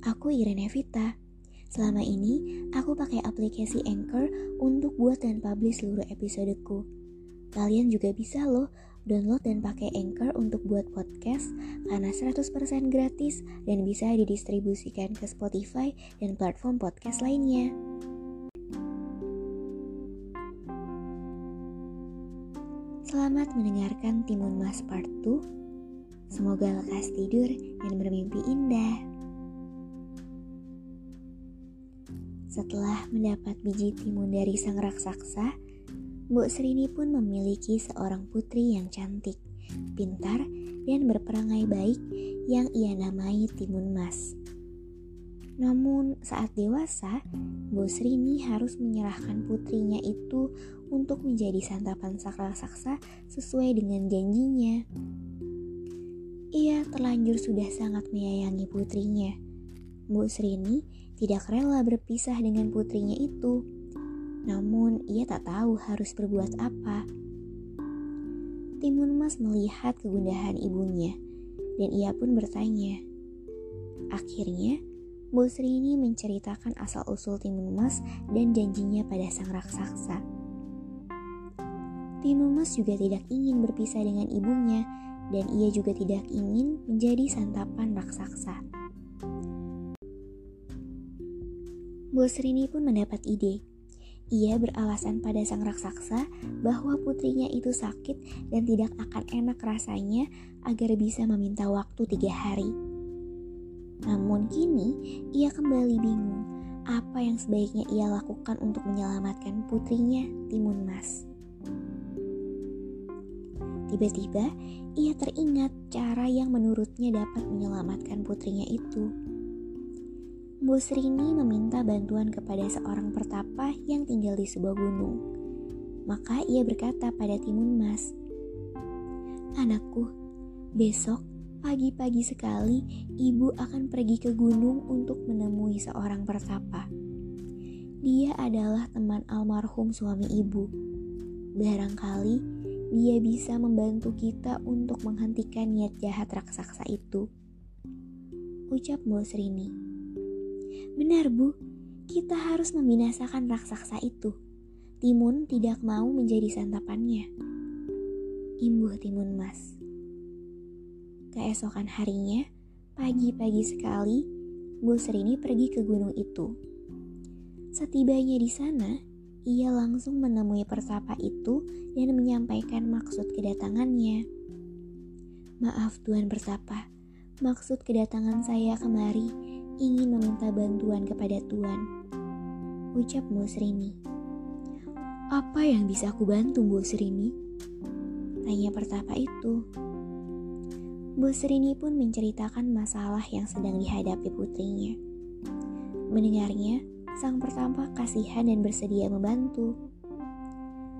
Aku Irene Vita. Selama ini, aku pakai aplikasi Anchor untuk buat dan publish seluruh episodeku. Kalian juga bisa loh download dan pakai Anchor untuk buat podcast karena 100% gratis dan bisa didistribusikan ke Spotify dan platform podcast lainnya. Selamat mendengarkan Timun Mas Part 2. Semoga lekas tidur dan bermimpi indah. Setelah mendapat biji timun dari sang raksasa, Mbok Srini pun memiliki seorang putri yang cantik, pintar, dan berperangai baik yang ia namai Timun Mas. Namun saat dewasa, Mbok Srini harus menyerahkan putrinya itu untuk menjadi santapan sang raksasa sesuai dengan janjinya. Ia terlanjur sudah sangat menyayangi putrinya. Mbok Srini tidak rela berpisah dengan putrinya itu. Namun ia tak tahu harus berbuat apa. Timun Mas melihat kegundahan ibunya dan ia pun bertanya. Akhirnya, Bu Srini menceritakan asal-usul Timun Mas dan janjinya pada sang raksasa. Timun Mas juga tidak ingin berpisah dengan ibunya dan ia juga tidak ingin menjadi santapan raksasa. Bos Rini pun mendapat ide. Ia beralasan pada sang raksasa bahwa putrinya itu sakit dan tidak akan enak rasanya agar bisa meminta waktu tiga hari. Namun kini ia kembali bingung apa yang sebaiknya ia lakukan untuk menyelamatkan putrinya Timun Mas. Tiba-tiba ia teringat cara yang menurutnya dapat menyelamatkan putrinya itu. Bu Srini meminta bantuan kepada seorang pertapa yang tinggal di sebuah gunung. Maka ia berkata pada Timun Mas, Anakku, besok pagi-pagi sekali ibu akan pergi ke gunung untuk menemui seorang pertapa. Dia adalah teman almarhum suami ibu. Barangkali dia bisa membantu kita untuk menghentikan niat jahat raksasa itu. Ucap Bu Srini. Benar bu, kita harus membinasakan raksasa itu. Timun tidak mau menjadi santapannya. Imbuh Timun Mas. Keesokan harinya, pagi-pagi sekali, Bu Serini pergi ke gunung itu. Setibanya di sana, ia langsung menemui pertapa itu dan menyampaikan maksud kedatangannya. Maaf Tuan Pertapa, maksud kedatangan saya kemari ingin meminta bantuan kepada Tuhan. Ucap Bu Srini. Apa yang bisa aku bantu Bu Srini? Tanya pertapa itu. Bu Srini pun menceritakan masalah yang sedang dihadapi putrinya. Mendengarnya, sang pertapa kasihan dan bersedia membantu.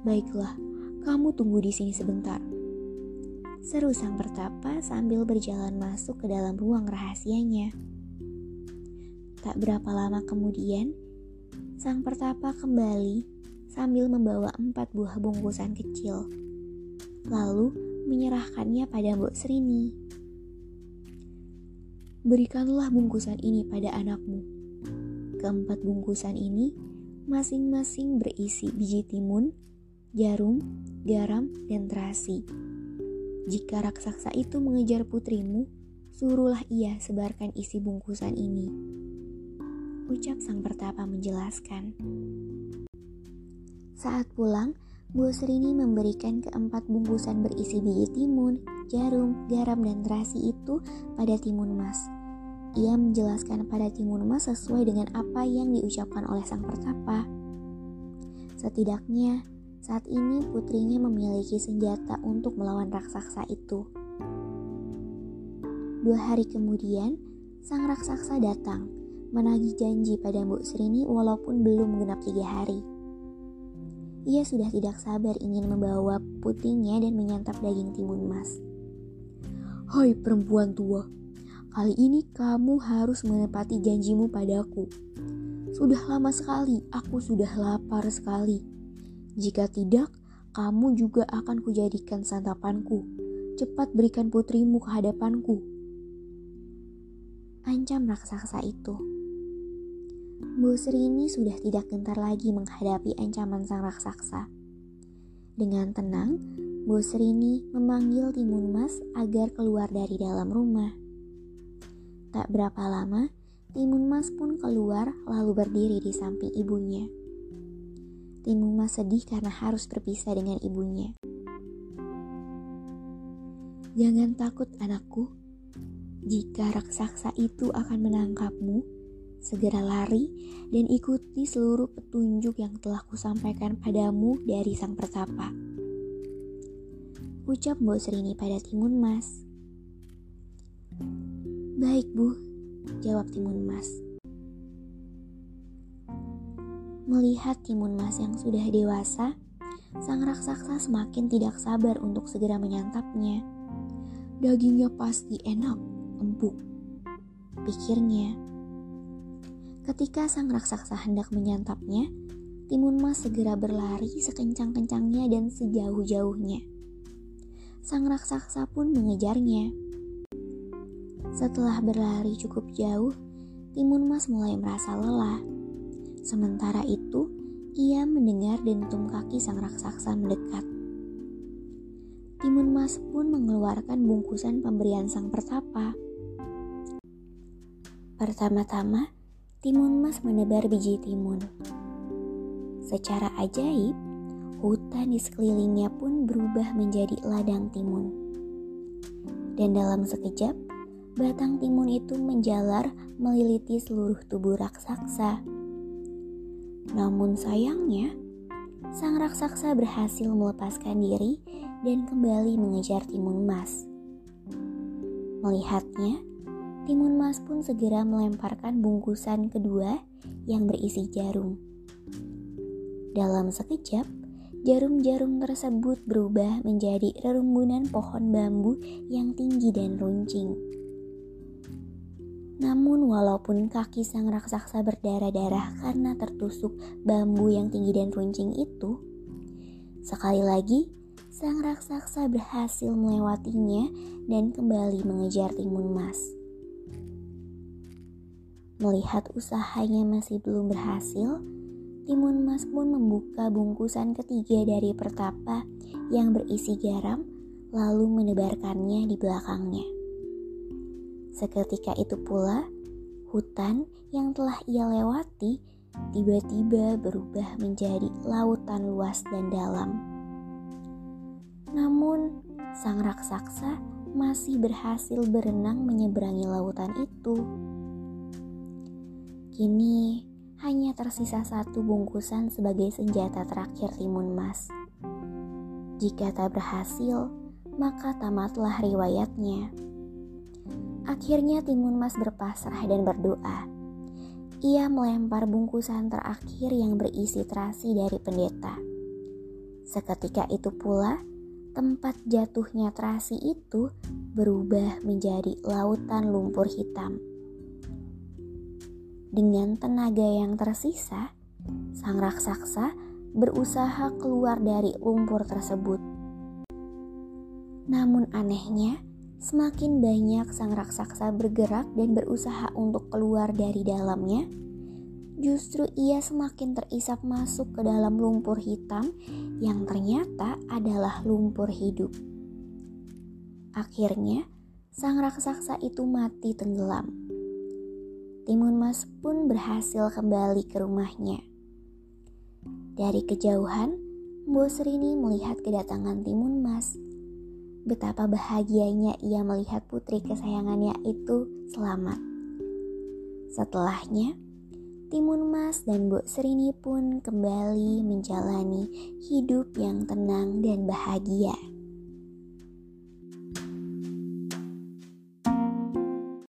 Baiklah, kamu tunggu di sini sebentar. Seru sang pertapa sambil berjalan masuk ke dalam ruang rahasianya. Tak berapa lama kemudian, sang pertapa kembali sambil membawa empat buah bungkusan kecil, lalu menyerahkannya pada Mbok Srini. Berikanlah bungkusan ini pada anakmu. Keempat bungkusan ini masing-masing berisi biji timun, jarum, garam, dan terasi. Jika raksasa itu mengejar putrimu, suruhlah ia sebarkan isi bungkusan ini ucap sang pertapa menjelaskan. Saat pulang, Bu Srini memberikan keempat bungkusan berisi biji timun, jarum, garam, dan terasi itu pada Timun Mas. Ia menjelaskan pada Timun Mas sesuai dengan apa yang diucapkan oleh sang pertapa. Setidaknya, saat ini putrinya memiliki senjata untuk melawan raksasa itu. Dua hari kemudian, sang raksasa datang menagih janji pada Mbok Srini walaupun belum genap tiga hari. Ia sudah tidak sabar ingin membawa putingnya dan menyantap daging timun emas. Hai perempuan tua, kali ini kamu harus menepati janjimu padaku. Sudah lama sekali, aku sudah lapar sekali. Jika tidak, kamu juga akan kujadikan santapanku. Cepat berikan putrimu ke hadapanku. Ancam raksasa itu. Bu Srini sudah tidak gentar lagi menghadapi ancaman sang raksasa. Dengan tenang, Bu Srini memanggil Timun Mas agar keluar dari dalam rumah. Tak berapa lama, Timun Mas pun keluar lalu berdiri di samping ibunya. Timun Mas sedih karena harus berpisah dengan ibunya. Jangan takut anakku, jika raksasa itu akan menangkapmu, Segera lari dan ikuti seluruh petunjuk yang telah kusampaikan padamu dari sang pertapa. Ucap Mbok Serini pada Timun Mas. Baik bu, jawab Timun Mas. Melihat Timun Mas yang sudah dewasa, sang raksasa semakin tidak sabar untuk segera menyantapnya. Dagingnya pasti enak, empuk. Pikirnya, Ketika sang raksasa hendak menyantapnya, Timun Mas segera berlari sekencang-kencangnya dan sejauh-jauhnya. Sang raksasa pun mengejarnya. Setelah berlari cukup jauh, Timun Mas mulai merasa lelah. Sementara itu, ia mendengar dentum kaki sang raksasa mendekat. Timun Mas pun mengeluarkan bungkusan pemberian sang pertapa. Pertama-tama, Timun Mas menebar biji timun. Secara ajaib, hutan di sekelilingnya pun berubah menjadi ladang timun. Dan dalam sekejap, batang timun itu menjalar meliliti seluruh tubuh raksasa. Namun sayangnya, sang raksasa berhasil melepaskan diri dan kembali mengejar timun emas. Melihatnya, Timun Mas pun segera melemparkan bungkusan kedua yang berisi jarum. Dalam sekejap, jarum-jarum tersebut berubah menjadi rerumbunan pohon bambu yang tinggi dan runcing. Namun walaupun kaki sang raksasa berdarah-darah karena tertusuk bambu yang tinggi dan runcing itu, sekali lagi sang raksasa berhasil melewatinya dan kembali mengejar timun mas. Melihat usahanya masih belum berhasil, Timun Mas pun membuka bungkusan ketiga dari pertapa yang berisi garam, lalu menebarkannya di belakangnya. Seketika itu pula, hutan yang telah ia lewati tiba-tiba berubah menjadi lautan luas dan dalam. Namun, sang raksasa masih berhasil berenang menyeberangi lautan itu. Kini hanya tersisa satu bungkusan sebagai senjata terakhir timun mas. Jika tak berhasil, maka tamatlah riwayatnya. Akhirnya timun mas berpasrah dan berdoa. Ia melempar bungkusan terakhir yang berisi terasi dari pendeta. Seketika itu pula, tempat jatuhnya terasi itu berubah menjadi lautan lumpur hitam. Dengan tenaga yang tersisa, sang raksasa berusaha keluar dari lumpur tersebut. Namun anehnya, semakin banyak sang raksasa bergerak dan berusaha untuk keluar dari dalamnya, justru ia semakin terisap masuk ke dalam lumpur hitam yang ternyata adalah lumpur hidup. Akhirnya, sang raksasa itu mati tenggelam. Timun Mas pun berhasil kembali ke rumahnya. Dari kejauhan, Mbok Serini melihat kedatangan Timun Mas. Betapa bahagianya ia melihat putri kesayangannya itu selamat. Setelahnya, Timun Mas dan Mbok Serini pun kembali menjalani hidup yang tenang dan bahagia.